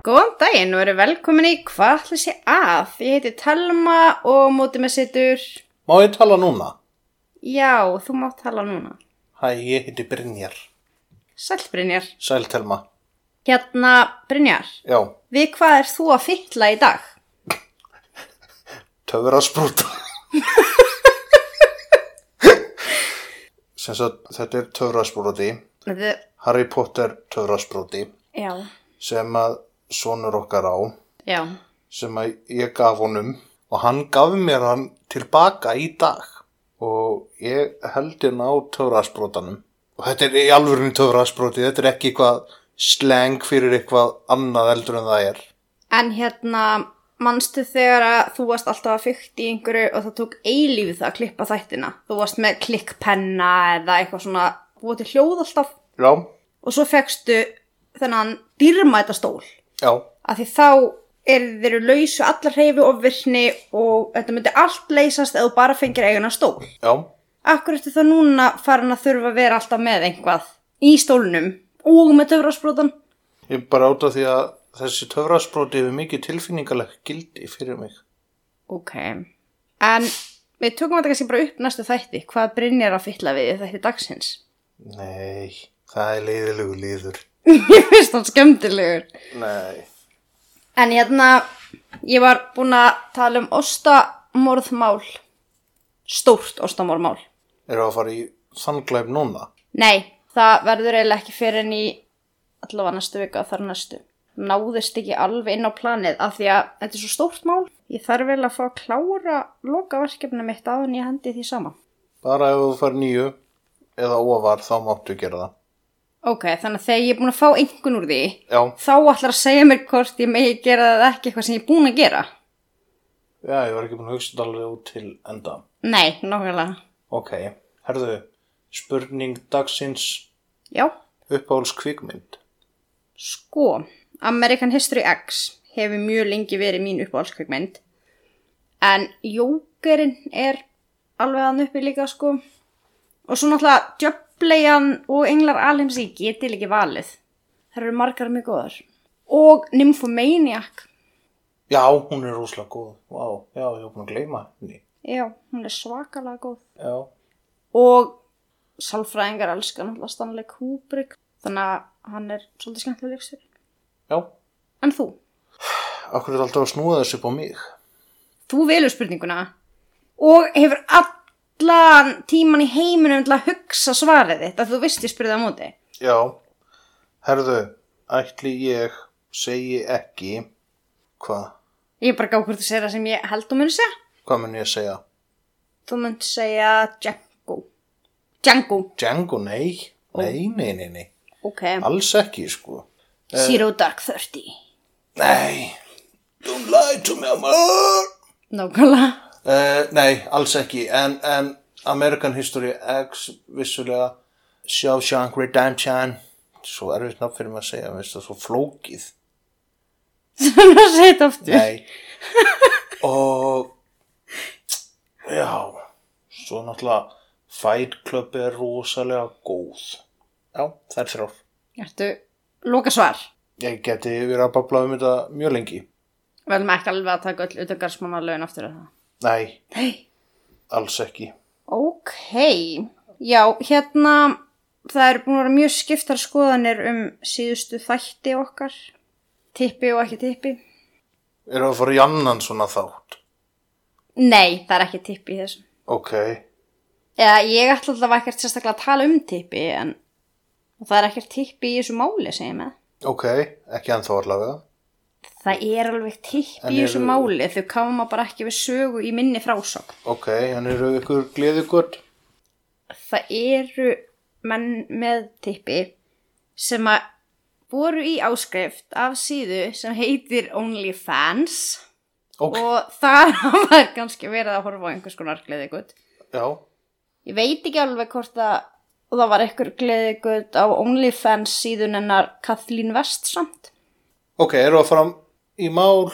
Góðan daginn og eru velkomin í Hvað ætla sé að? Ég heiti Telma og mótið með sittur. Má ég tala núna? Já, þú mátt tala núna. Hæ, ég heiti Brynjar. Sæll Brynjar. Sæltelma. Hérna, Brynjar, Já, við hvað er þú að fylla í dag? töfrasprúta. Sem sagt, þetta er töfrasprúti. Þetta, Harry Potter töfrasprúti já, sem að sonur okkar á, já. sem ég gaf honum og hann gaf mér hann tilbaka í dag og ég held hérna á töfrasprútanum og þetta er í alvörinu töfrasprúti, þetta er ekki eitthvað sleng fyrir eitthvað annað eldur en það er. En hérna, manstu þegar að þú varst alltaf að fykta í einhverju og það tók eilífið það að klippa þættina? Þú varst með klikkpenna eða eitthvað svona, búið til hljóð alltaf Já, og svo fegstu þennan dýrmæta stól. Já, að því þá er þeir eru lausu allar hreyfi og virkni og þetta myndi allt leysast ef þú bara fengir eiguna stól. já. Akkur ertu það núna farin að þurfa að vera alltaf með einhvað í stólnum og með töfrasbrotan? Ég bara átt af því að þessi töfrasproti hefur mikið tilfinningaleg gildi fyrir mig. Ok. En við tökum þetta kannski bara upp næstu þætti. Hvað Brynjar að fylla við í þætti dagsins? Nei, það er leiðilegu liður. Ég finnst það skemmtilegur. Nei. En hérna, ég var búin að tala um ostamorðmál. Stórt ostamorðmál. Eru að fara í þannglæp núna? Nei, það verður eiginlega ekki fyrir en í allavega næstu vika þar næstu. Náðist ekki alveg inn á planið af því að þetta er svo stórt mál. Ég þarf vel að fá að klára lokaverkefni mitt áðun ég hendi því sama. Bara ef þú fær nýju eða ofar þá máttu gera það. Ok, þannig að þegar ég er búin að fá einhvern úr því, Já, þá ætlar að segja mér hvort ég megi gera það ekki eitthvað sem ég er búin að gera. já, ég var ekki búin að hugsa alveg út til enda. Nei, nokkulega. Ok, herðu, spurning dagsins Já, uppáhalds kvikmynd. sko, American History X hefur mjög lengi verið mín uppáhaldskveikmynd. En Jókerinn er alveg hann uppi líka, sko. Og svo náttúrulega Djöflejan og Englar Alheims í getil ekki valið. Það eru margar mjög góðar. Og Nymphomaniac. Já, hún er rosalega góð. Vá, já, ég var búin að gleyma henni. Já, hún er svakalega góð. Já, Og sálfræðingar elskar náttúrulega Stanley Kubrick. Þannig að hann er svolítið skemmtilega leikstur. já. En þú? Akkur er alltaf að snúa þessu á mig? Þú velur spurninguna og hefur allan tíman í heiminum til að hugsa svarið þitt að þú veist ég spurði það á móti. Já, herðu, ætli ég segi ekki, hvað, Ég er bara gáð hvort þú segir það sem ég held þú muni segja. hvað mun ég að segja? Þú munt segja Django. Django. Django, nei, nei, nei, nei, nei, Ok. alls ekki, sko. Zero Dark Thirty. Nei, don't lie to me, amor. Nákvæmlega. Uh, nei, alls ekki, en, en American History X, vissulega, Shawshank Redemption, svo erfitt nafn fyrir mig að segja, veist það, svo flókið. Þannig að segja þetta aftur. Nei Og Já Svo náttúrulega Fight Club er rosalega góð Já, það er þrjár Ertu loka svar? Ég geti verið að babla um þetta mjög lengi Við viljum ekki alveg að taka öll utangarsmanna lögin aftur að það. Nei, Nei. alls ekki Ok, já, hérna, það eru búin að vera mjög skiptar skoðanir um síðustu þætti okkar, tippi og ekki tippi. Eru að fara í annan svona þátt Nei, það er ekki tippi í þessum. Ok, Eða ég ætla alltaf ekkert sérstaklega að tala um tippi, en það er ekkert tippi í þessu máli, segir með. ok, ekki ennþá allavega Það er alveg tippi En í þessu máli, þau kama bara ekki við sögu í minni frásögn. Ok, en eru ykkur gleðugöld Það eru menn með tippi sem að voru í áskrift af síðu sem heitir OnlyFans Ok, og þar var kannski verið að horfa á einhvers konar gleðigutt. já, Ég veit ekki alveg hvort að það var einhver gleðigutt á OnlyFans síðun hennar Kathleen West samt. Ok, eru að fara í mál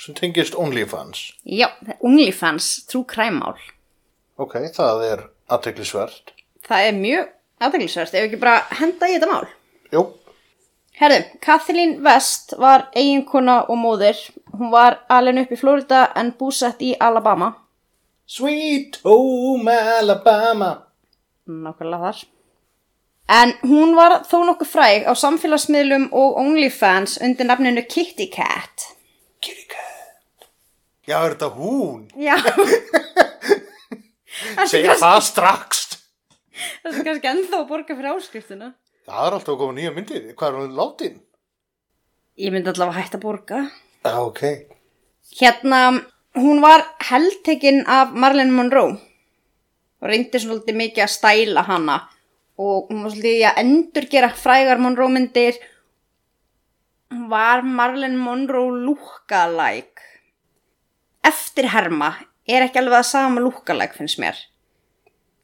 sem tengist OnlyFans Já, OnlyFans, trú kræmál. Ok, það er aðteglisvert Það er mjög aðeinsvært, ef ekki bara henda í þetta mál. Jú, Herðu, Kathleen West var eiginkona og móðir. Hún var alveg upp í Florida en búsett í Alabama. Sweet Home Alabama Nákvæmlega þar. En hún var þó nokkuð fræg á samfélagsmiðlum og OnlyFans undir nafninu Kitty Cat. Kitty Cat Já, er þetta hún? Já. Það er Segja það strax kannski, kannski ennþá að borga fyrir áskriftuna. Það er alltaf að koma nýja myndir Hvað er hún látin? Ég myndi allavega hægt að borga. Já, ok Hérna, hún var heldtekinn af Marilyn Monroe og reyndi svolítið mikið að stæla hana og hún var svolítið í að endurgera frægar Monroe myndir. Hún var Marilyn Monroe lookalike. Eftirherma er ekki alveg að sama lookalike finnst mér.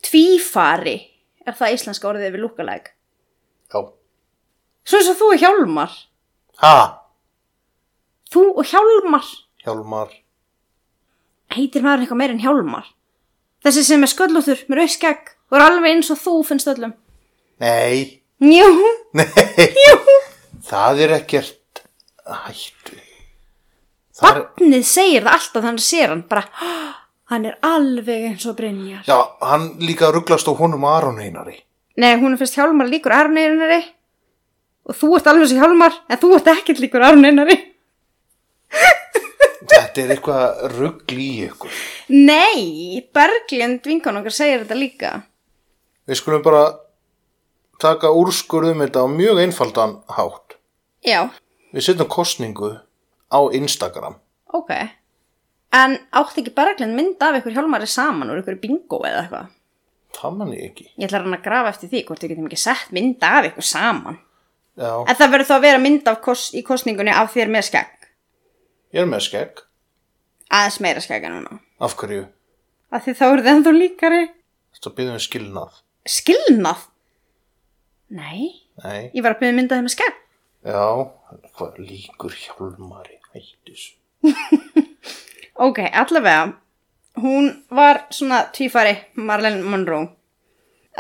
Tvífari er það íslenska orðið við lookalike. Já Svo eins og þú og Hjálmar. Ha, Þú og Hjálmar. Hjálmar heitir maður eitthvað meir en hjálmar þessi sem er sköllóttur með rauðskegg og er alveg eins og þú finnst öllum Nei, jú, nei. Jú. Það er ekkert hættu. Það er, barnið segir það alltaf þannig að sér hann bara, "Ah, hann er alveg eins og Brynjar. Já, hann líka rugglast á honum Aron Einari. Nei, hún er fyrst hjálmar líkur arneinari og þú ert alveg og hjálmar en þú ert ekkert líkur arneinari Þetta er eitthvað ruggl í ykkur. Nei, Berglind vinkan okkar segir þetta líka. Við skulum bara taka úrskurðum þetta á mjög einfaldan hátt já, Við setjum kostningu á Instagram ok en átti ekki Berglind mynda af ykkur hjálmari saman úr ykkur bingo eða eitthvað Það mann ég ekki Ég ætla að hann að grafa eftir því hvort við getum ekki sett mynda af ykkur saman. Já, En það verður þá að vera mynd af kos í kostningunni af þér með skegg. ég er með skegg Aðeins meira skegg en núna. Af hverju? Af því þá eru þið ennþá líkari. Þetta byrðum við skilnað Skilnað? Nei, Nei, ég var að byrja mynda þeim með skegg. já, hvað líkur hjálmari hættis Ok, allavega. Hún var svona tvífari Marlene Monroe.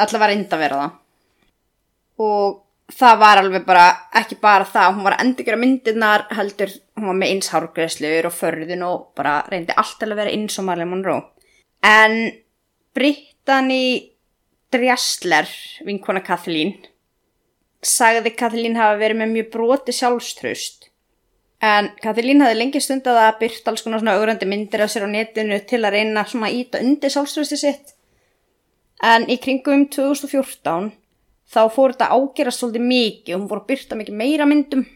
Allavega reyndi að vera það. Og það var alveg bara, ekki bara það, hún var að endurgera myndirnar, heldur, hún var með eins hárgreslur og förðun og bara reyndi allt til að vera eins og Marlene Monroe. En Brittany Dressler, vinkona Kathleen, sagði Kathleen hafa verið með mjög broti sjálfströst. En Kathleen hafði lengi stundað að byrta alls konar svona augrandi myndir af sér á netinu til að reyna svona að íta undir sjálfströsti sitt. En í kringum 2014 þá fór þetta ágerast svolítið mikið og hún fór að byrta mikið meira myndum.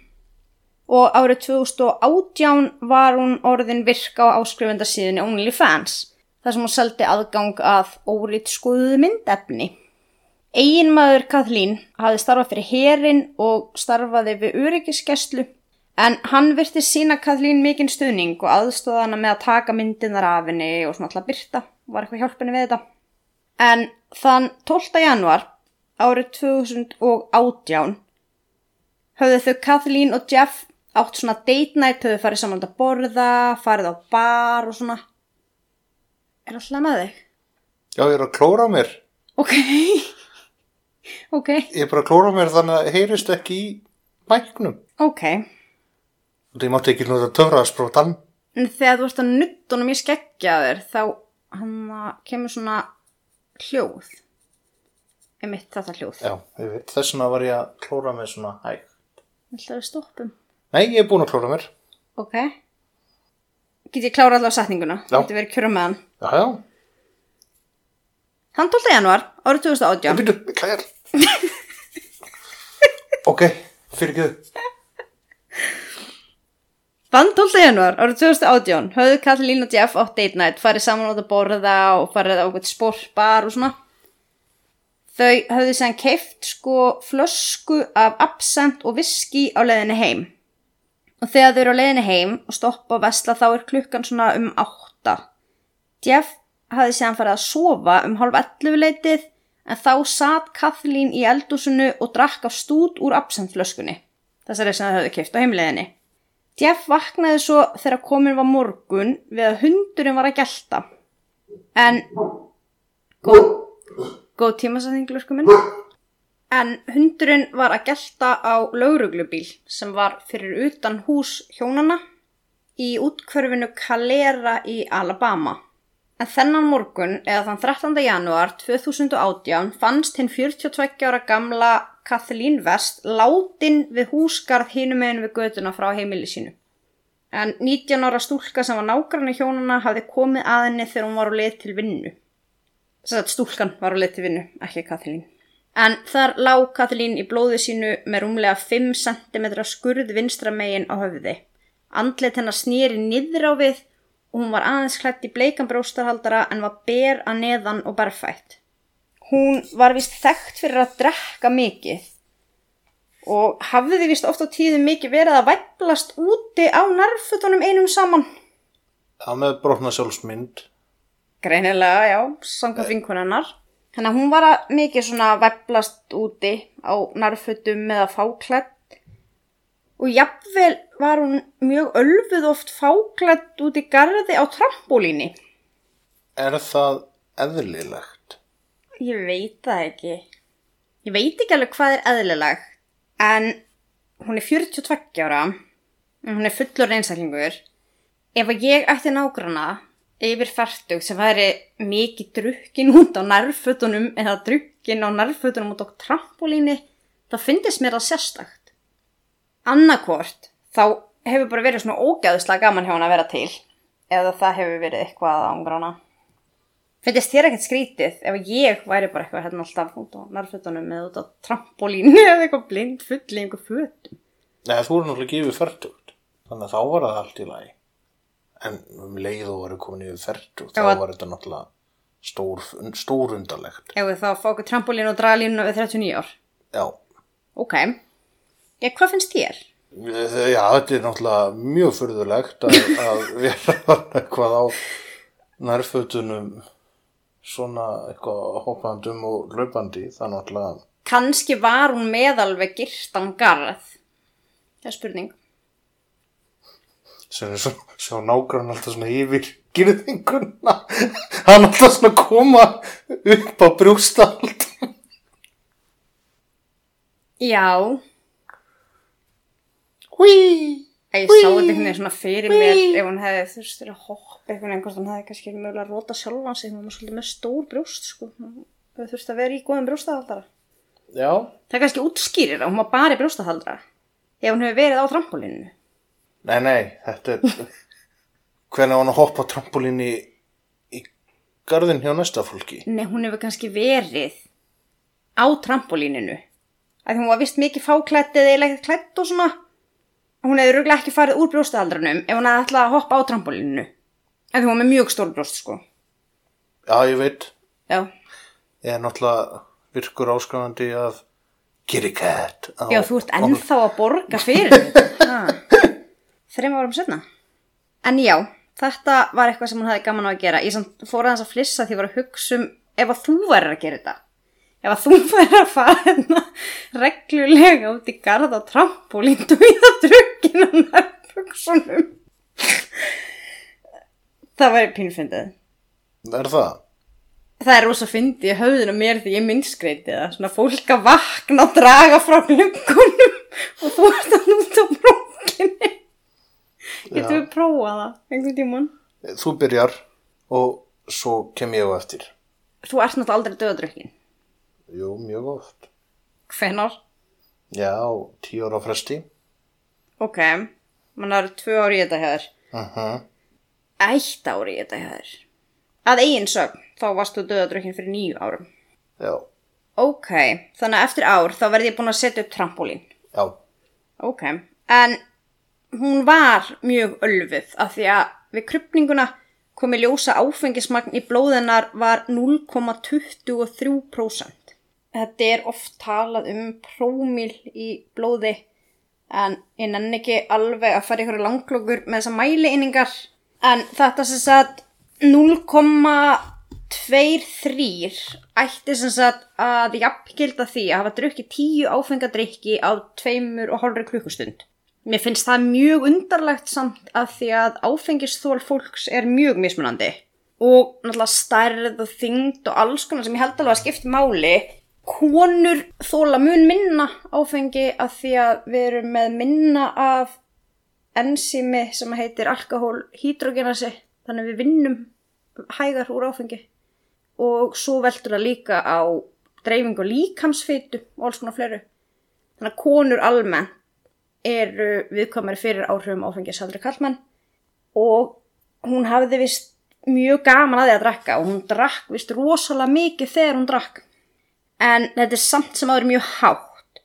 Og árið 2018 var hún orðin virka á áskrifendasíðunni OnlyFans þar sem hún seldi aðgang að órið skoðuðu myndefni. Eiginmaður Kathleen hafði starfað fyrir herin og starfaði við öryggisgæslu en hann virti sína Kathleen mikinn stuðning og aðstóða hana með að taka myndinar af henni og svona alltaf byrta, var eitthvað hjálpunni við þetta. En þann 12. januar árið 2018 höfðu þau Kathleen og Jeff átt svona date night, höfðu farið saman að borða, farið á bar og svona. Er alltaf með þig? Já, ég er að klóra mér Ok. ok. Ég er bara að klóra mér þannig að heyrist ekki í mæknum Ok. Það ég mátti ekki nota töfraðsprótan En þegar þú ert að nuttunum í skeggjaður þá hann kemur svona hljóð. Emitt þetta hljóð. Já, ég veit, þess vegna var ég að klóra mér svona hæg Viltu að við stoppum? Nei, ég er búin að klóra mér Ok. Get ég klára allavega setninguna? Já. Þetta verið kjörum með hann. Já, já, Hann 12. januar, árið ég 2018. byrju, klæðir Ok, fyrir ekki Þann 12. januar árið 2018 höfðu Kathleen og Jeff átt date night, farið saman át að borða og farið á eitthvað sportbar og svona. Þau höfðu sem keift sko flösku af absent og viski á leiðinni heim. Og þegar þau eru á leiðinni heim og stoppa og vesla þá er klukkan svona um átta. Jeff hafði séðan farið að sofa um hálf 11 leitið en þá satt Kathleen í eldúsinu og drakk af stút úr absentflöskunni. Þessari sem þau höfðu keift á heimleiðinni. Jeff vaknaði svo þegar komin var morgun við að hundurinn var að gelta. En góð, góð tímasetninglurku minn. En hundurinn var að gelta á lauruglubíl sem var fyrir utan hús hjónana í útkverfinu Calera í Alabama. En þennan morgun, eða þann 13. janúar 2018, fannst hinn 42 ára gamla Kathleen West látin við húsgarð hinum meginn við göduna frá heimili sínu. En 19 ára stúlka sem var nágrann í hjónuna hafði komið að henni þegar hún var á leið til vinnu. Þess að stúlkan var á leið til vinnu, ekki Kathleen. En þar lág Kathleen í blóði sínu með rúmlega 5 cm skurð vinstra megin á höfði. Andlet hennar snýri niður á við og hún var aðeins klætt í bleikan bróstarhaldara en var ber að neðan og barfætt. Hún var vist þekkt fyrir að drekka mikið og hafði vist oft á tíðum mikið verið að væplast úti á nærfutunum einum saman. Það með brotna sjálfsmynd. Greinilega, já, samkvæmt vinkunennar. Þannig að hún var að mikið svona væplast úti á nærfutum með að fáklætt og jafnvel var hún mjög ölfuð oft fáklætt út í garði á trampolíni. Er það eðlilegt? Ég veit það ekki. Ég veit ekki alveg hvað er eðlilegt, en hún er 42 ára, hún er fullur einstaklingur. Ef ég ætti nágrana yfir færtug sem væri mikið drukkin út á nærfötunum eða drukkin á nærfötunum út á trampolíni, þá finnst mér það sérstakt annarkvort þá hefur bara verið svona ógæðuslega gaman hjá hann að vera til eða það hefur verið eitthvað ángrána finnst þér ekkert skrítið ef ég væri bara eitthvað hérna alltaf út á nærfötunum eða út á trampolínu eða eitthvað blind full í einhver fötum? Nei, þú eru náttúrulega gefið færtugt þannig að þá var það allt í lagi. En um leið og varu komin yfir færtugt þá að- var þetta náttúrulega stór, stórundalegt ef við þá okkur trampolínu og dragalínu við 39 ár? Já, ok, ég, hvað finnst þér? Já, þetta er náttúrulega mjög furðulegt að, að vera eitthvað á nærfötunum svona eitthvað hoppandum og hlaupandi, það er náttúrulega kannski var hún með alveg girtan garð. Það er spurning. Sem er svo, svo nágrann alltaf svona yfir girðinguna. Hann alltaf svona koma upp á brjóstald. Já, Hví Ég sá þetta einhvern veginn svona fyrir mér ef hún hefði þurftir að hoppa einhvern veginn hvort hún hefði kannski mögulega að róta sjálfan sig hún var svolítið með stór brjóst sko. Þau þurfti að vera í góðum brjóstahaldara Já, það er kannski útskýrir að hún var bara í brjóstahaldara ef hún hefur verið á trampolínu nei, nei, þetta er hvernig hann að hoppa á trampolíni í garðin hjá næsta fólki? Nei hún hefur kannski verið á trampolíninu að því hún var vist mikið fáklætt eða hún hefur röglega ekki farið úr brjóstahaldaranum ef hún hefði ætlað að hoppa á trampolíninu en hún var með mjög stór brjóst sko Já, ég veit, já, ég er náttúrulega virkur áskrifandi af Kitty Cat á, Já, þú ert ennþá að borga fyrir þetta. Þreim árum setna. En já, þetta var eitthvað sem hún hefði gaman á að gera. Ég samt fór aðeins að flissa því ég var að hugsa um ef að þú væri að gera þetta. Ef að þú væri að fara hérna reglulega út í trampolín og í það drukkinn á nærfugsunum. Það væri pínfindið. Er það? Það er rosa fyndið í höfðinu mér því ég minnskreiti það. Svona fólk að vakna og draga frá glungunum og þú ert að núta brókinni. Getur við prófað það einhvern tímann? Þú byrjar og svo kem ég á eftir Þú ert náttúrulega aldrei döðadrukkin. Jú, mjög oft Hvenar? Já, tíu ára fresti Ok, mann eru tvö ári í þetta hér. uh Eitt ári í þetta hér. Að eigin sögn, þá varst þú döðadrukkin fyrir nýju árum. Já, Ok, þannig að eftir ár þá verði ég búin að setja upp trampolín. já, Ok, en hún var mjög ölfuð af því að við krypninguna komi ljósa áfengismagn í blóðinnar var 0,23%. Þetta er oft talað um prómil í blóði en ég nenni ekki alveg að fara ykkur langklokkur með þessa mælieiningar en þetta sem sagt 0,23 ætti sem sagt að jafngilda því að hafa drukkið 10 áfengadrykki á tveimur og hálfri klukkustund. Mér finnst það mjög undarlegt samt að því að áfengisþól fólks er mjög mismunandi og náttúrulega stærð og þyngd og alls konar sem ég held alveg að skipta máli konur þóla mun minna áfengi að því að við erum með minna af enzimi sem heitir alkohólhydrogenasi þannig að við vinnum hægar úr áfengi. Og svo veldur það líka á dreifingu líkamsfitu og alls konar fleiri. Þannig að konur almennt eru viðkomari fyrir áhrifum áfengisaldri kallmenn og hún hafði vist mjög gaman að því að drakka og hún drakk vist rosalega mikið þegar hún drakk en þetta er samt sem aður mjög hátt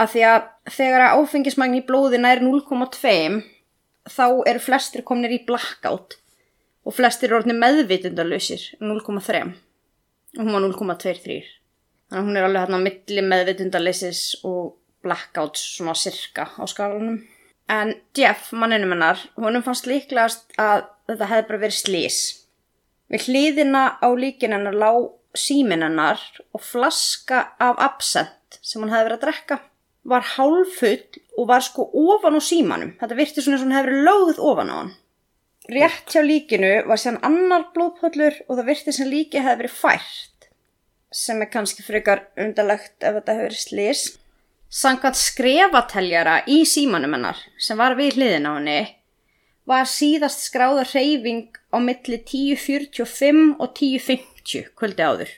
af því að þegar að áfengismagn í blóðina er 0,2 þá eru flestir kominir í blackout og flestir eru orðinir meðvitundalösir 0,3 og hún var 0,23 þannig að hún er alveg hérna á milli meðvitundalösis og blackouts svona sirka á skalanum en Jeff, manninum hennar honum fannst líklegast að þetta hefði bara verið slís við hlýðina á líkin hennar lág símin hennar og flaska af absent sem hann hefði verið að drekka var hálfull og var sko ofan á símanum. Þetta virti svona sem hann hefði verið lögð ofan á hann. Rétt hjá líkinu var sér annar blóðpöllur og það virti sem líki hefði verið fært sem er kannski frekar undalegt ef þetta hefur slís Sankvæmt skrefateljara í símanum hennar sem var við hliðin á henni var síðast skráða reyfing á milli 10.45 og 10.50 kvöldi áður.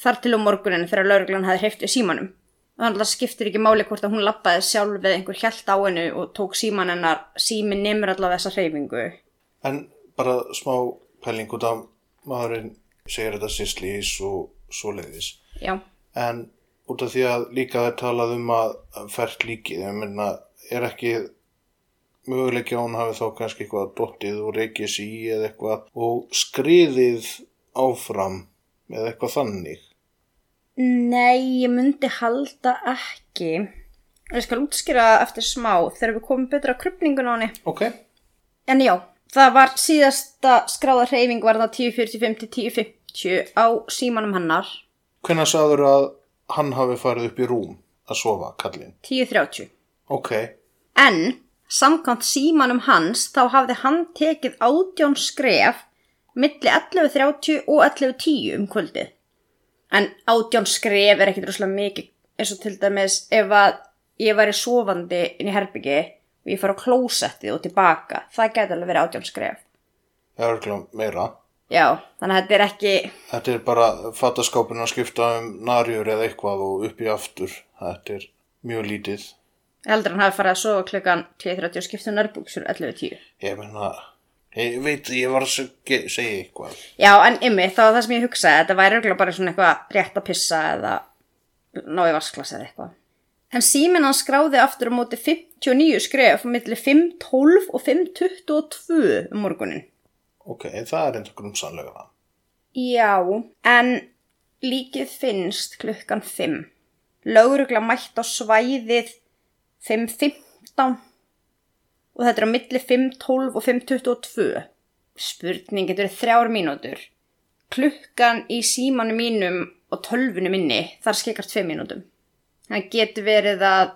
Þar til um morgunin þegar lauruglan hefði hreiftu símanum. Þannig að skiptir ekki máli hvort að hún lappaði sjálf eða einhver hjælt á hennu og tók síman hennar símin nefnir allavega þessa reyfingu. En bara smá pæling út af maðurinn segir þetta sé slís og svo leiðis. Já. En út af því að líka það talað um að fært líkið, ég meina er ekki möguleiki að hún hafi þá kannski eitthvað dottið og reykis í eða eitthvað og skriðið áfram eða eitthvað þannig Nei, ég myndi halda ekki. Ég skal útskýra eftir smá þegar við komum betra að krupningun á henni. Ok, En já, það var síðasta skráða hreyfing var það 10.45 til 10.50 á símanum hennar. hvenær sagður að hann hafi farið upp í rúm að sofa, kallinn? 10.30. Ok, En samkvæmt símanum hans þá hafði hann tekið átjón skref milli 11.30 og 11.10 um kvöldið. En átjón skref er ekkit rosalega mikið eins og til dæmis ef að ég væri sofandi inn í herbyggi og ég fór á klósettið og tilbaka. Það geti alveg verið átjón skref. það er ekki meira. Já, þannig að þetta er ekki... Þetta er bara fattaskápin að skipta um narjur eða eitthvað og upp í aftur. Þetta er mjög lítið. Heldur hann hafi farið að sofa klukkan 2.30 og skipta um nærbuksur 11.10. Ég meina, ég veit, ég var að seg- segja eitthvað. Já, en ymmi, það var það sem ég hugsaði. Þetta væri örugglega bara svona eitthvað rétt að pissa eða ná í vasklas eða eitthvað. En síminn hann skráði aftur á móti 59 skref á milli 5.12 og 5.22 um morgunin. Ok, það er enda grumsanlega það. Já, en líkið finnst klukkan 5. Lögrugla mætt á svæðið 5.15 og þetta er á milli 5.12 og 5.22. Spurning getur þrjár mínútur. Klukkan í símanu mínum og tölvunu minni þar skekar 2 mínútum. Það getur verið að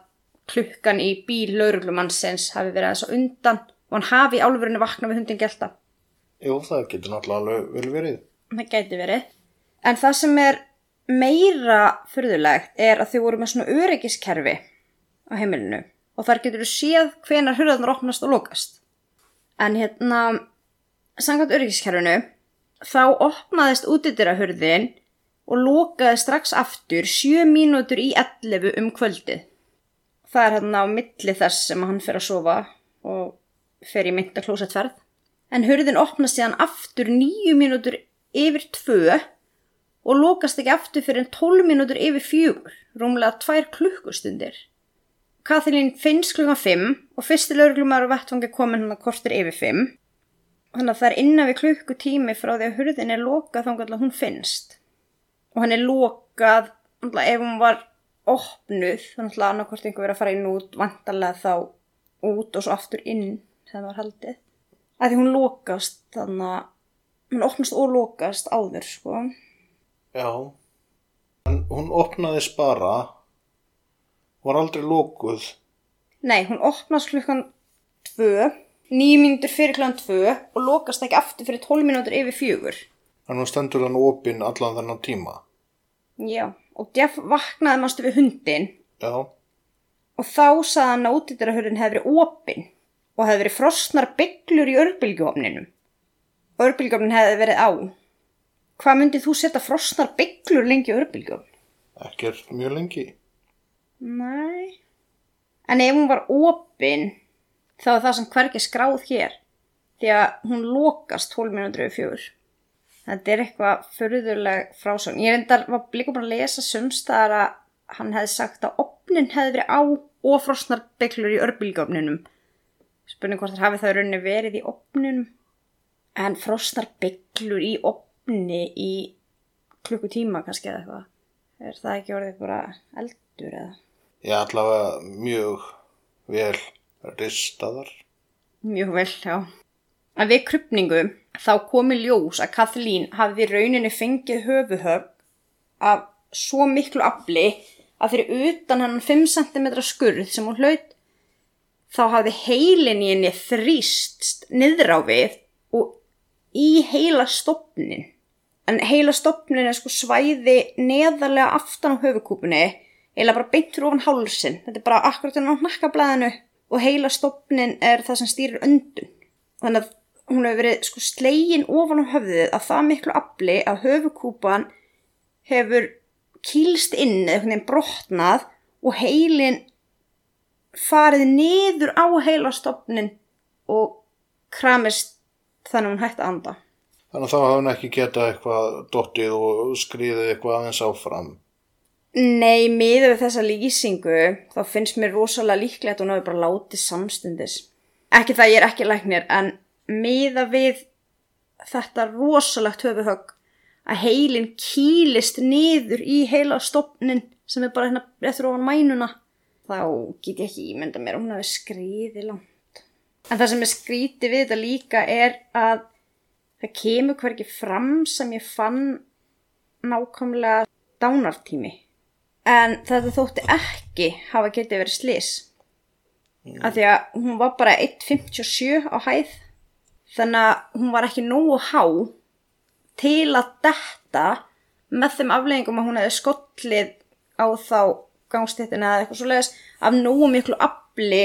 klukkan í bíl lauruglumannsins hafi verið aðeins á undan og hann hafi í álfurinu vakna við hundin gelta. Jú, það getur náttúrulega vel verið. Það gæti verið. En það sem er meira fyrðulegt er að þau voru með svona öryggiskerfi á heimilinu og þar getur þú séð hvenar hurðarnar opnast og lokast. En hérna, samkvæmt öryggiskerfinu, þá opnaðist útidýra hurðin og lokaði strax aftur 7 mínútur í 11 um kvöldið. Það er hérna á milli þess sem hann fer að sofa og fer í mynda klósettferð. En hurðin opnast síðan aftur 9 mínútur yfir 2 og lokast ekki aftur fyrir en 12 mínútur yfir 4, rúmlega 2 klukkustundir. Kathleen finnst klukkan 5 og fyrsti lauruglumar á vettfangi komin hann að kortir yfir 5. Þannig að það er innan við klukkutími frá því að hurðin er lokað þá að hún finnst. Og hann er lokað ef hún var opnuð, þá náttúrulega annarkvort einhver verið að fara inn út, vantarlega þá út og svo aftur inn þegar það var haldið. Að því hún lokast þannig að hún opnast og lokast áður, sko. Já. En hún opnaðist bara, var aldrei lokuð. Nei, hún opnast klukkan tvö, nýjum mínútur fyrir klukkan tvö og lokast ekki aftur fyrir tól mínútur yfir fjögur. En hún stendur hann opinn allan þennan tíma. Já, og Jeff vaknaði mástu við hundin Já. og þá sagði hann að útýttarahurðin hefði verið opinn og hefði verið frosnar bygglur í örbylgjófninum. Örbylgjófnin hefði verið á. Hvað myndið þú setja frosnar bygglur lengi örbylgjófn? Ekkert mjög lengi. Nei. En ef hún var opinn, þá er það sem hvergi skráð hér. Því að hún lokast 12 minútur yfir fjögur. Þetta er eitthvað förðuleg frásögn. Ég reyndar var líka bara að lesa sumstaðar að hann hefði sagt að opnin hefði verið á og frosnar bygglur í örbylgjófninum. Spurning hvort það hafi það raunni verið í opninum. En frosnar bygglur í opni í klukkutíma kannski eða eitthvað. Er það ekki orðið bara eldur eða? Ég allavega mjög vel ristaðar. Mjög vel, já. En við krupningu þá komi ljós að Kathleen hafði í rauninni fengið höfuhögg af svo miklu afli að fyrir utan hann 5 cm skurð sem hún hlaut þá hafði heilin í henni þrýst niður á við og í heila stopnin. En heila stopnin er sko svæði neðarlega aftan á höfukúpunni eða bara beint ofan hálsin. Þetta er bara akkurat inn á nakkablaðinu og heila stopnin er það sem stýrir öndun. Þannig að hún hefur verið sko slegin ofan á höfðið að það miklu afli að höfukúpan hefur kýlst inn eða veginn brotnað og heilin farið niður á heilastofnin og kramist þannig að hún hætti að anda. Þannig að þá hafði hún ekki getað eitthvað dottið og skriðið eitthvað aðeins áfram. Nei, miður við þessa lýsingu þá finnst mér rosalega líklegt að hún hafi bara látið samstundis. Ekki það ég er ekki læknir en miða við þetta rosalegt höfuhögg að heilin kýlist niður í heila stopnin sem er bara hérna eftir ofan mænuna þá get ég ekki ímynda mér hún hafi skriðið langt. En það sem er skrítið við þetta líka er að það kemur hverki fram sem ég fann nákvæmlega dánartími. En þetta þótti ekki hafa getið verið slis. Mm. Af því að hún var bara 1.57 á hæð. Þannig að hún var ekki nógu há til að detta með þeim afleggingum að hún hefði skollið á þá gangstéttina eða eitthvað svo leiðis af nógu miklu afli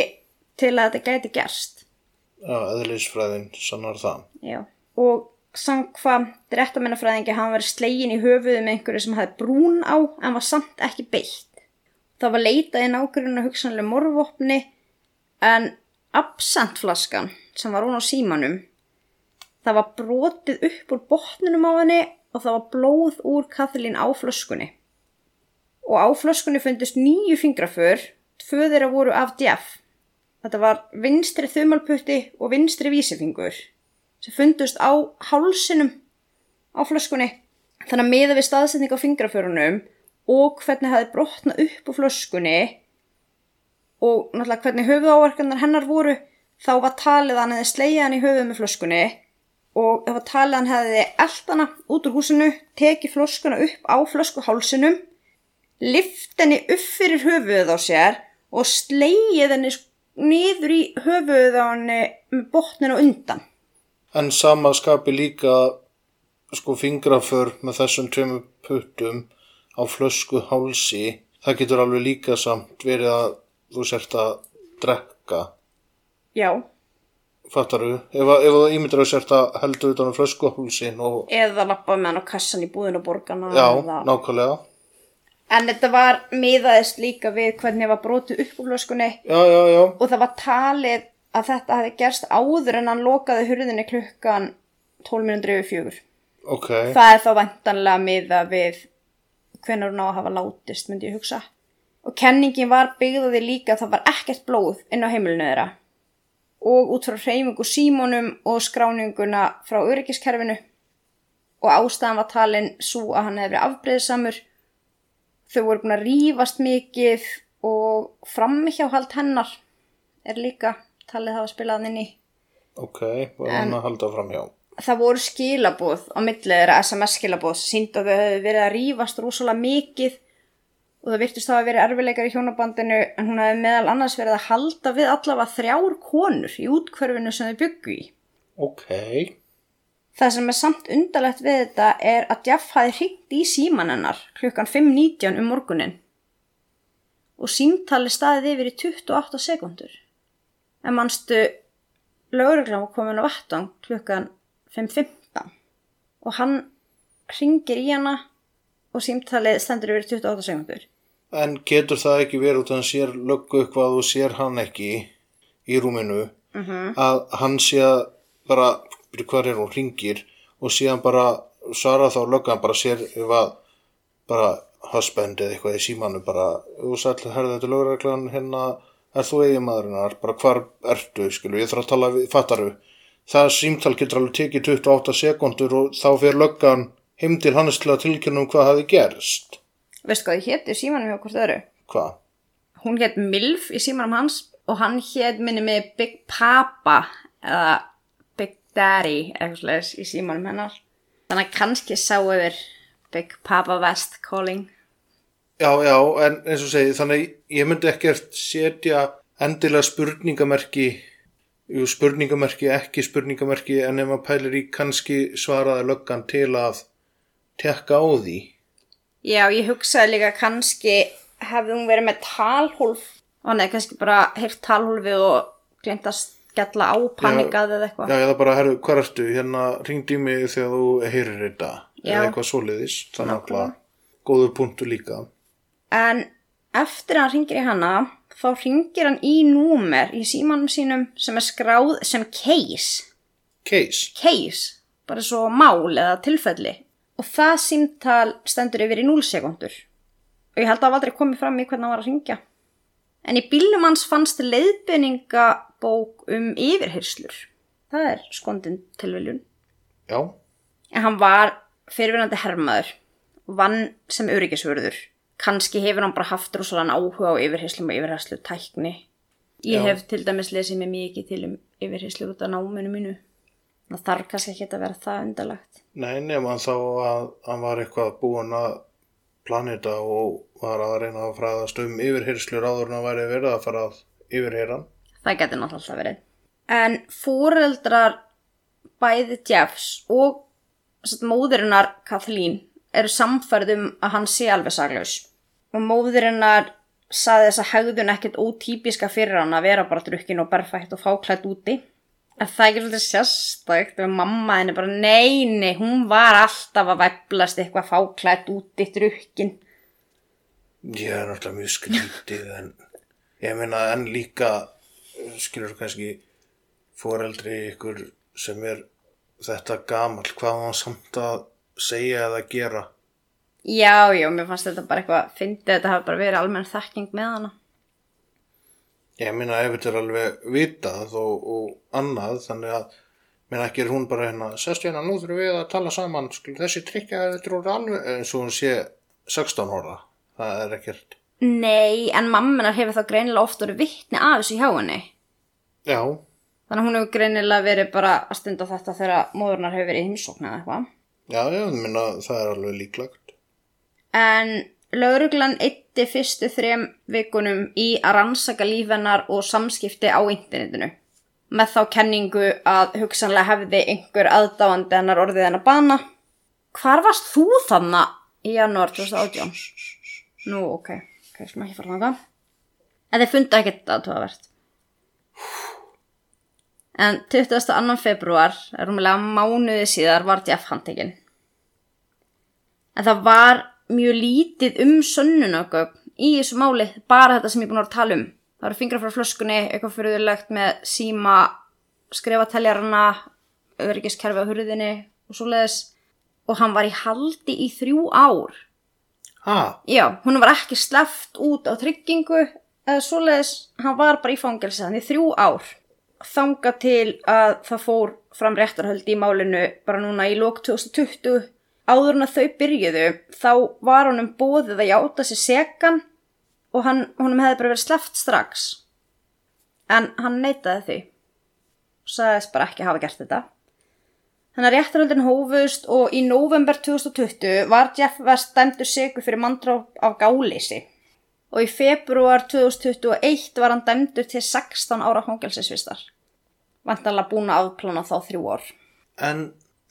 til að þetta gæti gerst. Já, eðlisfræðin sannar það. Já, og samkvæmt réttamennafræðingi hann verið slegin í höfuðu með einhverju sem hafði brún á en var samt ekki beitt. Það var leitað í nákvæmlega hugsanlega morfvopni en absentflaskan sem var hún á símanum það var brotið upp úr botninum á henni og það var blóð úr Kathleen á flöskunni. Og á flöskunni fundist nýju fingraför, tvö þeirra voru af djaf. Þetta var vinstri þumalputti og vinstri vísifingur sem fundust á hálsinum á flöskunni. Þannig að miða við staðsetning á fingraförunum og hvernig hafi brotnað upp úr flöskunni og náttúrulega hvernig höfuðáverkanar hennar voru þá var talið hann hefði slegið hann í höfuð með flöskunni og það var talið hann hefði eldana út úr húsinu, tekið flöskuna upp á flöskuhálsinum, lift henni upp fyrir höfuðið á sér og slegið henni niður í höfuðið á henni með botninu undan. En sama skapi líka sko fingraför með þessum tveimur puttum á flösku hálsi, það getur alveg líka samt verið að þú sért að drekka. Já. Fattaru, ef, ef þú ímyndir að sért að heldur utan á flöskuhálsin og... Eða lappa með hann á kassan í búðinu borgarna. Já, eða... nákvæmlega. En þetta var miðaðist líka við hvernig það var brotið upp úr flöskunni. Já, já, já. Og það var talið að þetta hefði gerst áður en hann lokaði hurðinni klukkan 12 minútur yfir fjögur. Ok. Það er þá vantanlega miða við hvernig hún á að hafa látist, myndi ég hugsa. Og kenningin var byggðaði líka að það var ekkert blóð inn á heimilinu þeirra. Og út frá hreyfingu símónum og skráninguna frá öryggiskerfinu. Og ástæðan var talin svo að hann hefði verið afbreyðsamur þau voru búin að rífast mikið og framhjáhald hennar er líka talið hafa spilað inn í. Ok, var hann að halda fram hjá. Það voru skilabóð á millið þeirra SMS skilabóð sem síndi að þau hefðu verið að rífast rosalega mikið og það virtist þá að vera erfileikar í hjónabandinu en hún hefði meðal annars verið að halda við allavega þrjár konur í útkverfinu sem þau byggu í. Ok, Það sem er samt undarlegt við þetta er að Jeff hafi hringt í síman hennar klukkan 5.19 um morgunin og símtali staðið yfir í 28 sekundur. En mannstu lögreglan var komin á vattan klukkan 5.15 og hann hringir í hana og símtalið stendur yfir í 28 sekundur. en getur það ekki verið út að hann sér löggu eitthvað og sér hann ekki í rúminu að hann sé að bara, byrju hvað er hún, ringir og síðan bara svara þá löggan bara sér ef að bara husband eða eitthvað í símanu bara, og sæll, herðu þetta lögreglan hérna, er þú eigin maðurinnar bara hvar ertu, skilu, ég þarf að tala við, fattaru, það símtal getur alveg tekið 28 sekundur og þá fyrir löggan heim til hans til að tilkynna um hvað hafi gerst Veistu hvað þið hétu símanum hjá hvort öðru? hvað? Hún hétt Milf í símanum hans og hann hétt minni með Big Papa eða Big Daddy eitthvað slags í símanum hennar. Þannig að kannski sá yfir Big Papa West calling. Já, já, en eins og segi, þannig ég myndi ekkert setja endilega spurningamerki, jú, spurningamerki, ekki spurningamerki, en ef maður pælir í kannski svaraði löggan til að tekka á því. Já, ég hugsaði líka kannski hefði hún verið með talhólf og hefði kannski bara heyrt talhólfið og glemt að skella á panikað eða eitthvað. Já, eða bara, herru, hvað ertu? Hérna, ringdi í mig þegar þú heyrir þetta. Eða eitthvað svoleiðis, þannig að góður punktu líka. En eftir að hann ringir í hana, þá ringir hann í númer í símanum sínum sem er skráð sem case. Case. Case, bara svo mál eða tilfelli. Og það símtal stendur yfir í 0 sekundur. Og ég held að það aldrei komið fram í hvernig hann var að ringja. En í bílnum hans fannst leiðbyningabók um yfirhyrslur. Það er skondin tilviljun. Já, En hann var fyrirvinandi hermaður vann sem öryggisvörður. Kannski hefur hann bara haft rosalega áhuga á yfirheyslum og yfirheyslu tækni. Ég Já. hef til dæmis lesið mig mikið til um yfirheyslur út af náminu mínu. Það þarf kannski ekki að vera það undarlegt. nei, nema þá að hann var eitthvað búinn að planeta og var að reyna að fræðast um yfirhyrslur áður en að væri verið að fara að yfirheyra hann. Það getur náttúrulega alltaf verið. En fóreldrar bæði Jeffs og móðurinnar Kathleen eru samfærð um að hann sé alveg saglaus. Og móðurinnar saði þess að hegðun ekkert ótípiska fyrir hann að vera bara drukkin og berfætt og fáklætt úti. En það er ekki svolítið sérstækt og mamma henni bara neini, hún var alltaf að væplast eitthvað fáklætt úti drukkin. Ég er náttúrulega mjög skrítið en ég meina en líka skilur kannski foreldri ykkur sem er þetta gamall, hvað hann samt að segja eða gera Já, já, mér fannst þetta bara eitthvað, fyndið þetta hafi bara verið almenn þekking með hana. ég meina ef þetta er alveg vitað og, og annað þannig að meina ekki er hún bara hérna sestu hérna nú þurfum við að tala saman skil, þessi þetta er orðið alveg eins og hún sé 16 ára það er ekkert Nei, en mamminar hefur þá greinilega oft verið vittni af þessu hjá henni. já, Þannig að hún hefur greinilega verið bara að stunda þetta þegar móðurnar hefur verið heimsókn eða eitthvað. Já, já, ég meina það er alveg líklagt En lauruglan eitti fyrstu þrem vikunum í að rannsaka lífennar og samskipti á internetinu. Með þá kenningu að hugsanlega hefði einhver aðdáandi hennar orðið hennar bana. Hvar varst þú þannig í janúar 2018? Nú, ok, ok, sem ekki fara þangað. En þeir fundu ekkert aðtöðavert. En 22. februar, rúmlega mánuði síðar, var Jeff handtekinn. En það var mjög lítið um sönnunagögn í þessu máli, bara þetta sem ég er búin að tala um. Það eru fingra frá flöskunni, eitthvað fyrirlegt með síma, skrifateljarna, öryggiskerfi á hurðinni og svoleiðis. Og hann var í haldi í þrjú ár. ha, Já, hún var ekki sleppt út á tryggingu eða svoleiðis, hann var bara í fangelsi þannig þrjú ár. Þanga til að það fór fram réttarhöldi í málinu bara núna í lók 2020 áður en að þau byrjuðu þá var honum bóðið að játa sér sekan og hann, honum hefði bara verið sleppt strax en hann neitaði því og sagðist bara ekki hafa gert þetta Þannig að réttaröldin hófust og í november 2020 var Jeff West dæmdur sigur fyrir manndróp af gáleysi. Og í februar 2021 var hann dæmdur til 16 ára hóngelsisvistar. Vantanlega búin að afplána þá þrjú ár. En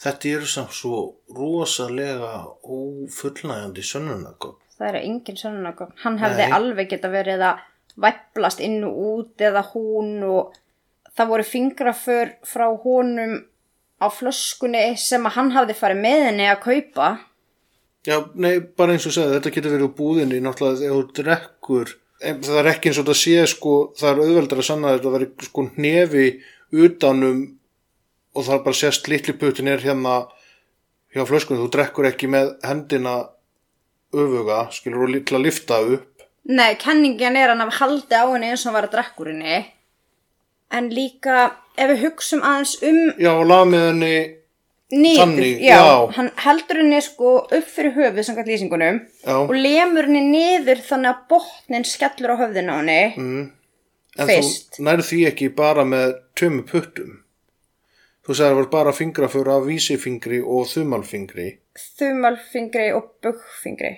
þetta eru samt svo rosalega ófullnægjandi sönnunagögn. Það eru engin sönnunagögn. Hann hefði Nei. alveg geta verið að væplast inn og út eða hún og það voru fingraför frá honum á flöskunni sem að hann hafði farið með henni að kaupa. Já, nei, bara eins og segði, þetta getur verið úr búðinni, náttúrulega þegar þú drekkur, en það er ekki eins og þetta sé, sko, það er auðveldar að sanna að þetta veri sko hnefi utanum og það er bara sést litli putin er hérna hjá flöskunni, þú drekkur ekki með hendina öfuga, skilur til að lifta upp. Nei, kenningin er að haldi á henni eins og var að drekkurinni. En líka, ef við hugsum aðeins um Já, og laga með henni, Þannig, já, já. hann heldur henni sko upp fyrir höfuð samkvæmt lýsingunum Já. og lemur henni niður þannig að botnin skellur á höfðinu á henni. mm, en Fyrst. þú nærðu því ekki bara með tömu puttum. Þú sagði að það var bara fingrafur af vísifingri og þumalfingri. Þumalfingri og bugfingri.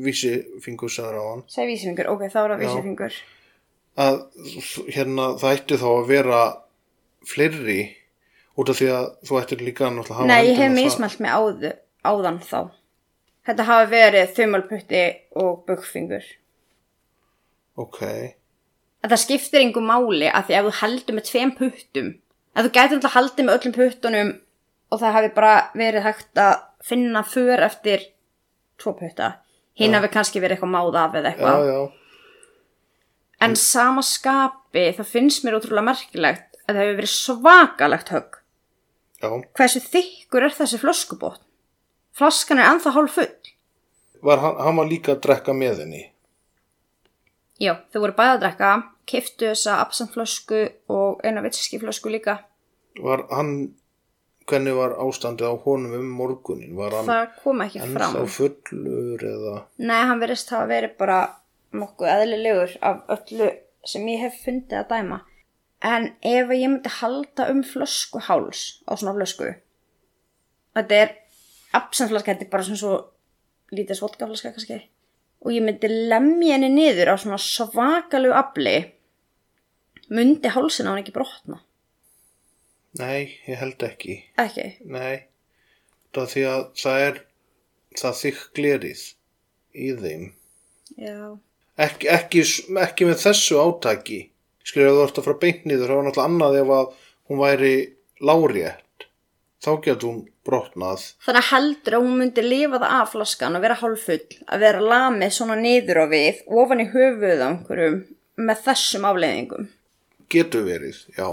Vísifingur sagði á hann. Sæði vísifingur, ok, þá er það vísifingur. að hérna það ætti þá að vera fleiri út af því að þú ættir líka að hafa Nei, ég hef mismælt mig áðu, áðan þá. Þetta hafi verið þumalputti og bugfingur. ok, að það skiptir yngur máli að því ef þú heldur með tveim puttum að þú gætir alltaf haldið með öllum puttunum og það hafi bara verið hægt að finna för eftir tvo putta. Hinn hafi kannski verið eitthvað máð af eða eitthvað. En sama skapi það finnst mér ótrúlega merkilegt að það hefur verið svakalegt högg. Já, hversu þykkur er þessi flöskubótt flaskan er ennþá hálf full. Var hann, hann var líka að drekka með henni já, þau voru bæði að drekka kiftu þessa absentflösku og eina vitskiskiflösku líka. Var hann hvernig var ástandið á honum um morgunin var hann það kom ekki fram. ennþá fullur eða? Nei, hann verðist hafa verið bara nokkuð eðlilegur af öllu sem ég hef fundið að dæma. En ef ég myndi halda um flöskuháls á svona flösku, þetta er absentflaska, þetta er bara svona svo lítið svodkaflaska kannski, og ég myndi lemja henni niður á svona svakalegu afli, myndi hálsin á hann ekki brotna. nei, ég held ekki Ekki? nei, það því að það er það þykk glerið í þeim Já. ekki, ekki, ekki með þessu átaki skilur ef þú ert að fara beint niður þá var náttúrulega annað ef að hún væri lárétt þá getur hún brotnað Þannig að heldur að hún myndi lifa það af flaskan og vera hálfull, að vera lamið svona niður á við, ofan í höfuð á einhverjum með þessum afleiðingum. Getur verið, já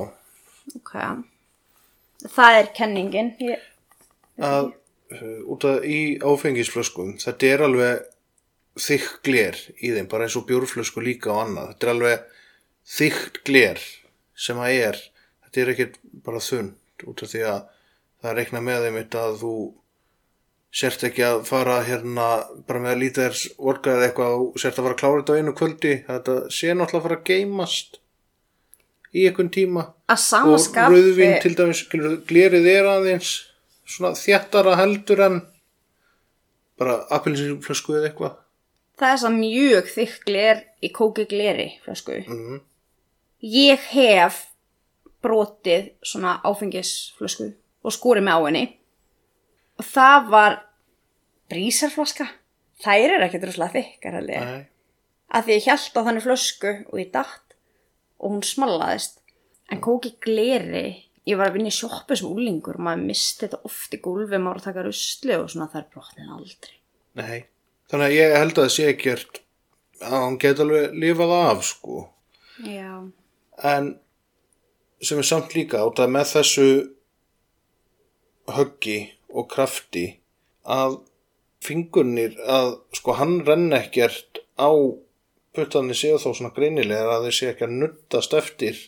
Ok. Það er kenningin. Ég... að uh, út af í áfengisflöskum þetta er alveg þykk gler í þeim, bara eins og bjórflösku líka og annað, þetta er alveg þykkt gler sem að er þetta er ekkert bara þund út af því að það reikna með þeim að þú sért ekki að fara hérna bara með að lítið er vorkað eða eitthvað og sért að fara að klára þetta á einu kvöldi þetta sé náttúrulega að fara að geymast í einhvern tíma og rauðvin til dæmis glerið er aðeins svona þjættara heldur en bara appelsinflösku eða eitthvað það er það mjög þykk gler í kóki gleri, flösku. mm. Ég hef brotið svona áfengisflösku og skúrið með á henni. Og það var brísarflaska. Þær eru ekkert rúslega þykkar að því ég held á þannig flösku og ég datt og hún smallaðist en kóki gleri ég var að vinna í sjoppu sem úlingur og maður misti þetta oft í gólfi maður að taka rusli og svona er brotnið aldrei. Nei þannig að ég held að sé ekkert að hann geti alveg lifað af sko. Já, en sem er samt líka át að með þessu höggi og krafti að fingurnir að sko hann renn ekkert á puttanir séu þó svona greinilega að þeir sé ekki að nuttast eftir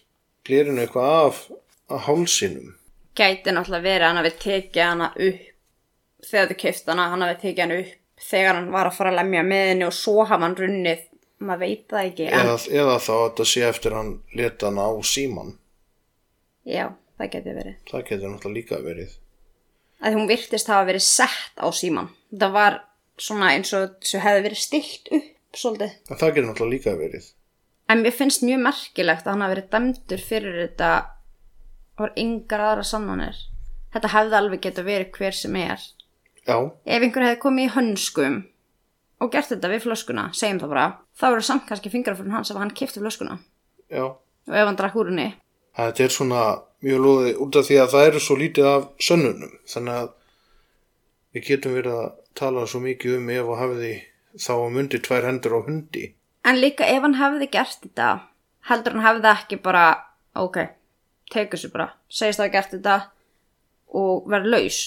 glirinu eitthvað af að hálsinum. Gæti náttúrulega verið að hann hafi tekið hana upp þegar þau keift hana, hann hafi tekið hann upp þegar hann var að fara að lemja með henni og svo hafa hann runnið, maður veit það ekki en eða, eða þá að þetta sé eftir hann leta hana á síman já, það geti verið. Það getur náttúrulega líka verið. Að hún virtist hafa verið sett á síman það var svona eins og þessu hefði verið stilt upp svolítið. En það getur náttúrulega líka verið. En mér finnst mjög merkilegt að hann hafi verið dæmdur fyrir þetta og yngar aðra sannanir. Þetta hefði alveg geta verið hver sem er. Já, ef einhver hefði komið í hönskum og gert þetta við flöskuna, segjum það bara þá eru samt kannski fingraförun hans ef hann kipti flöskuna. Já. Og ef hann drakk úr henni. Þetta er svona mjög lóði út af því að það eru svo lítið af sönnunum. Þannig að við getum verið að tala svo mikið um ef að hafiði þá að myndi tvær hendur á hundi. En líka ef hann hefði gert þetta heldur hann hefði ekki bara ok, tegur sér bara segist það að gert þetta og verið laus.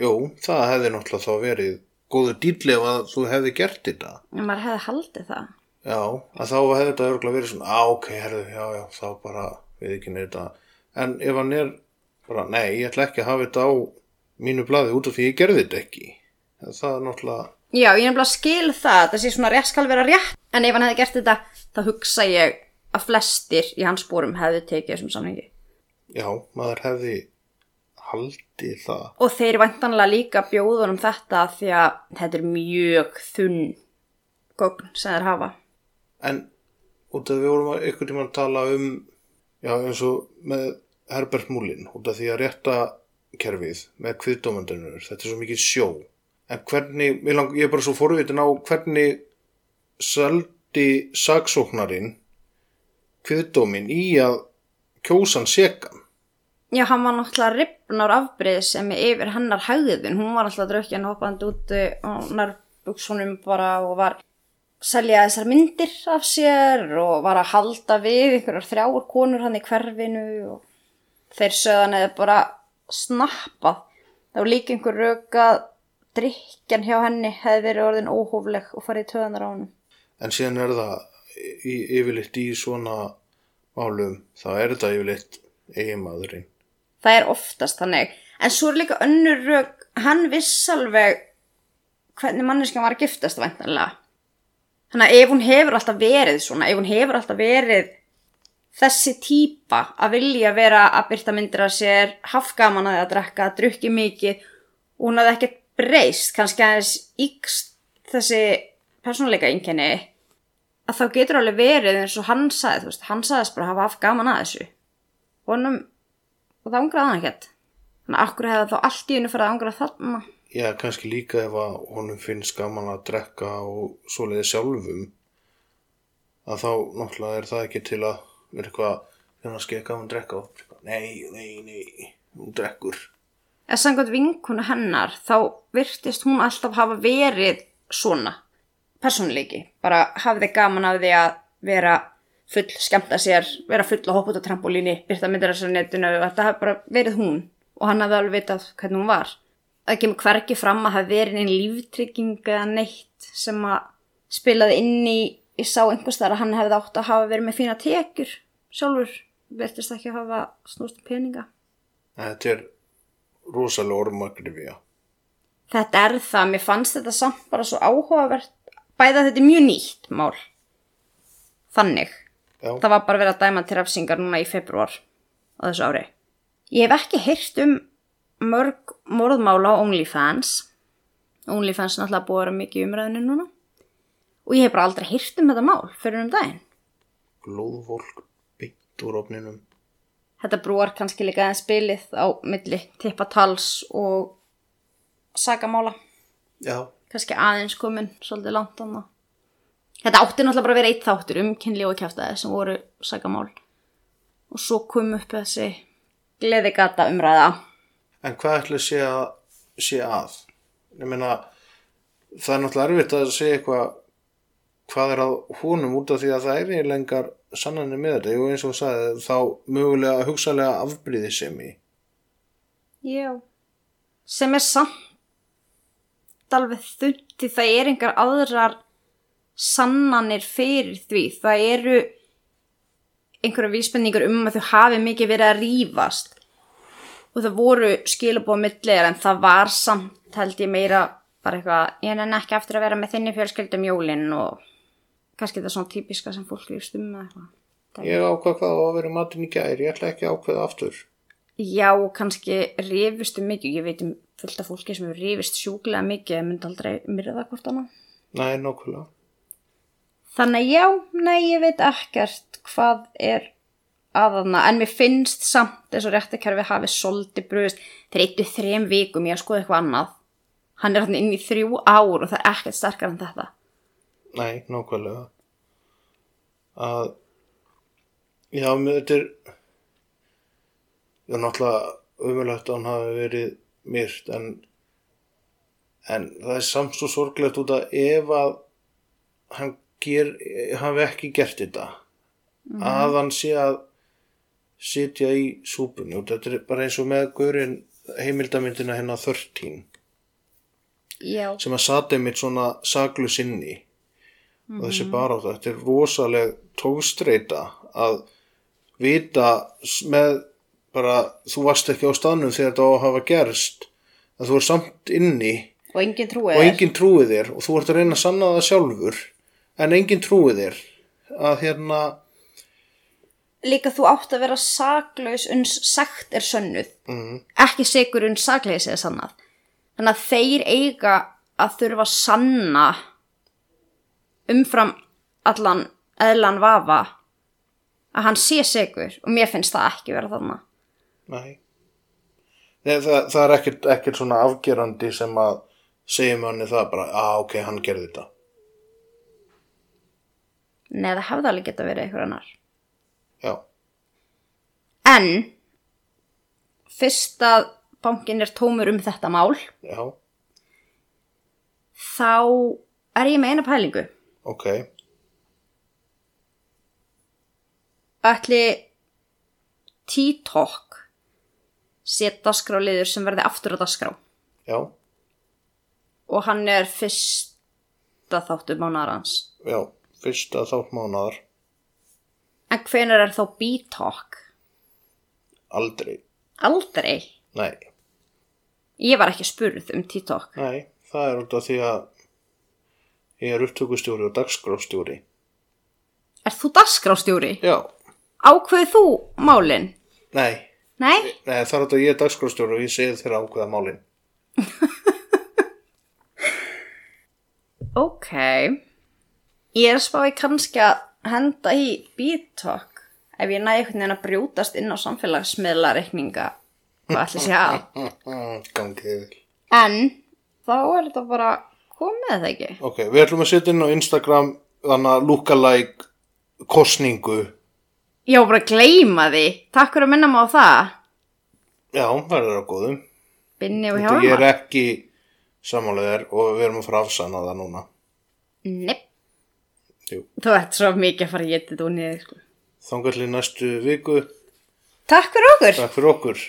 Jú, það hefði náttúrulega þá verið góður dýrli ef að þú hefði gert þetta. En maður hefði haldið það. Já, að þá hefði þetta örgulega verið svona á, ok, herðu, já, já, þá bara við ekki neitt þetta. En ef hann er bara, nei, ég ætla ekki að hafa þetta á mínu blaði út af því ég gerði þetta ekki. Það er náttúrulega Já, ég er nefnilega skil það, það sé svona rétt skal vera rétt, en ef hann hefði gert þetta, þá hugsa ég að flestir í hans spórum hefði tekið þessum samhengi. já, maður hefði haldið það Og þeir væntanlega líka bjóðunum þetta því að þetta er mjög þunn gögn sem þeir hafa. En út af því við vorum að ykkur tíma að tala um, já eins og með Herbert Mullin, út af því að rétta kerfið með kviðdómandunur, þetta er svo mikið sjó. En hvernig, lang, ég er bara svo forvitin á hvernig seldi saksóknarinn kviðdómin í að kjósan sekan. Já, hann var náttúrulega ripnar afbreyð sem er yfir hennar hægðin. Hún var alltaf drökkjan hoppandi úti og nærbuksunum bara og var selja þessar myndir af sér og var að halda við einhverjar þrjáur konur hann í hverfinu og þeir sögðan eða bara snappað. Var líka einhver rauk að drikkjan hjá henni hefði verið orðin óhófleg og farið töðanar á hann. En síðan er það í, yfirleitt í svona málum, þá er þetta yfirleitt eiginmaðurinn. Það er oftast þannig. En svo er líka önnur rauk, hann viss alveg hvernig manneskjan var að giftast væntanlega. Þannig að ef hún hefur alltaf verið svona, ef hún hefur alltaf verið þessi típa að vilja vera að byrta myndir af sér, haft gaman að að drekka, drukki mikið hún hafði ekkert breyst, kannski aðeins ykst þessi persónuleika einkenni að þá getur alveg verið eins og hann sagði, þú veist, hann sagðist bara að hafa haft gaman að þessu. Honum, og það angraði hann ekkert. Þannig að akkur hefði þá allt í hennu farið að angraða þarna. Já, kannski líka ef að honum finnst gaman að drekka og svoleiði sjálfum að þá náttúrulega er það ekki til að vera eitthvað þegar hann skekka hann drekka og nei, nei, nei, hún drekkur. Eða samkvæmt vinkunu hennar þá virtist hún alltaf hafa verið svona persónleiki. Bara hafði gaman af því að vera full, skemmta sér, vera full og hoppa út á trampolíni, byrta myndir á netinu þetta hafði bara verið hún og hann hafði alveg vitað hvernig hún var. Það kemur hverki fram að hafi verið einn líftrygging eða neitt sem að spilaði inn í, ég sá einhvers þar að hann hefði átt að hafa verið með fína tekjur sjálfur, verðist ekki að hafa snúst um peninga. Þetta er rosalega orðmagrifja. Þetta er það, mér fannst þetta samt bara svo áhugavert, bæða þetta er mjög nýtt mál. Þannig. Já, Það var bara verið að dæma til refsingar núna í februar á þessu ári. Ég hef ekki heyrt um mörg morðmála á OnlyFans. OnlyFans er náttúrulega búið að vera mikið umræðinu núna. Og ég hef bara aldrei heyrt um þetta mál fyrir um daginn. glóðvolk beint úr opninum. Þetta brúar kannski líka aðeins spilið á milli tippatals og sagamála. Já, kannski aðeins komin svolítið langt annað. Þetta átti náttúrulega bara að vera eitt þáttur um kynli og kjæftæði sem voru sagamál. Og svo kom upp þessi gleðigata umræða. en hvað ætla að sé að, sé að? Ég meina, það er náttúrulega erfitt að segja eitthvað hvað er að honum út af því að það er eiginlega engar sannanir með þetta. Jú, eins og þú sagði, þá mögulega hugsalega afbríði sem í. Já. Sem er samt alveg þundi, það er engar aðrar sannanir fyrir því. Það eru einhverja vísbendingar um að þau hafi mikið verið að rífast og það voru skilabóð milligar en það var samt held ég meira bara eitthvað, ég nenni ekki aftur að vera með þinni fjölskyldum jólin og kannski það er svona típiska sem fólk rífst um eða eitthvað. Ég ákvað hvað að vera í matinn í gær, ég ætla ekki að ákveða aftur. Já, kannski rífustu mikið, ég veit um fullt af fólki sem hefur rífist sjúklega mikið en myndi aldrei myrða hvort annað. Nei, nokkulega. Þannig já, nei, ég veit ekkert hvað er aðaðna, en mér finnst samt eins og réttakerfi hafi soldi bröðist þeir eittu þrem vikum í að skoða eitthvað annað. Hann er hann inn í þrjú ár og það er ekkert sterkar en þetta. Nei, nákvæmlega. Að, já, þetta er, já, náttúrulega umulegt að hann hafi verið myrt, en, en það er samt svo sorglegt út að ef að hann ger, hafi ekki gert þetta, að hann sé að sitja í súpunni, og þetta er bara eins og með guðurinn heimildamyndina hennar 13 Já. sem að sati mitt svona saglu sinni og þessi barátta, þetta er rosaleg tókstreita að vita með bara, þú varst ekki á staðnum þegar þetta á að hafa gerst að þú er samt inni Og enginn trúið trúið þér og þú ert að reyna að sanna það sjálfur en enginn trúið þér að hérna, Líka þú átt að vera saklaus uns sagt er sönnuð. mm, Ekki sigur uns sakleysi er sannað. Þannig að þeir eiga að þurfa að sanna umfram allan eðlan vafa að hann sé sigur og mér finnst það ekki vera þannig. nei Nei, það, það er ekkert, ekkert svona afgerandi sem að segja manni það bara, að ok, hann gerði þetta Nei, það hefði alveg geta verið einhver annar. já, En fyrst að bankin er tómur um þetta mál, já, þá er ég með eina pælingu. Ok Ætli TikTok sé dagskráliður sem verði aftur á dagskrá já, og hann er fyrsta þáttur mánaðarans. já, fyrsta þátt mánaðar En hvenær er þá B-Talk? aldrei, Aldrei. nei Ég var ekki spurð um TikTok. Nei, það er út af því að ég er upptökustjóri og dagskrástjóri. Er þú dagskrástjóri? Já, Ákveð þú málin? nei, Nei? nei af að ég er dagskrástjóri og ég segi þeirra ákveða málin. Ok. Ég er að spá í kannski að henda í B-Talk ef ég næði einhvern veginn að brjótast inn á samfélagsmiðlareikninga hvað ætli sé að. Gangið. En þá er þetta bara komið það ekki. Ok, við ætlum að setja inn á Instagram þannig að lookalike kostningu. Var bara að gleyma því. Takk fyrir að minna mig á það. Já, það er það góðum. Binni og Þetta ég er ekki samanlegar og við erum að fara að afsana það núna. Nepp. Þú ert svo mikið að fara að geta þetta úr niður. Sko. Þangarli næstu viku. Takk fyrir okkur. Takk fyrir okkur.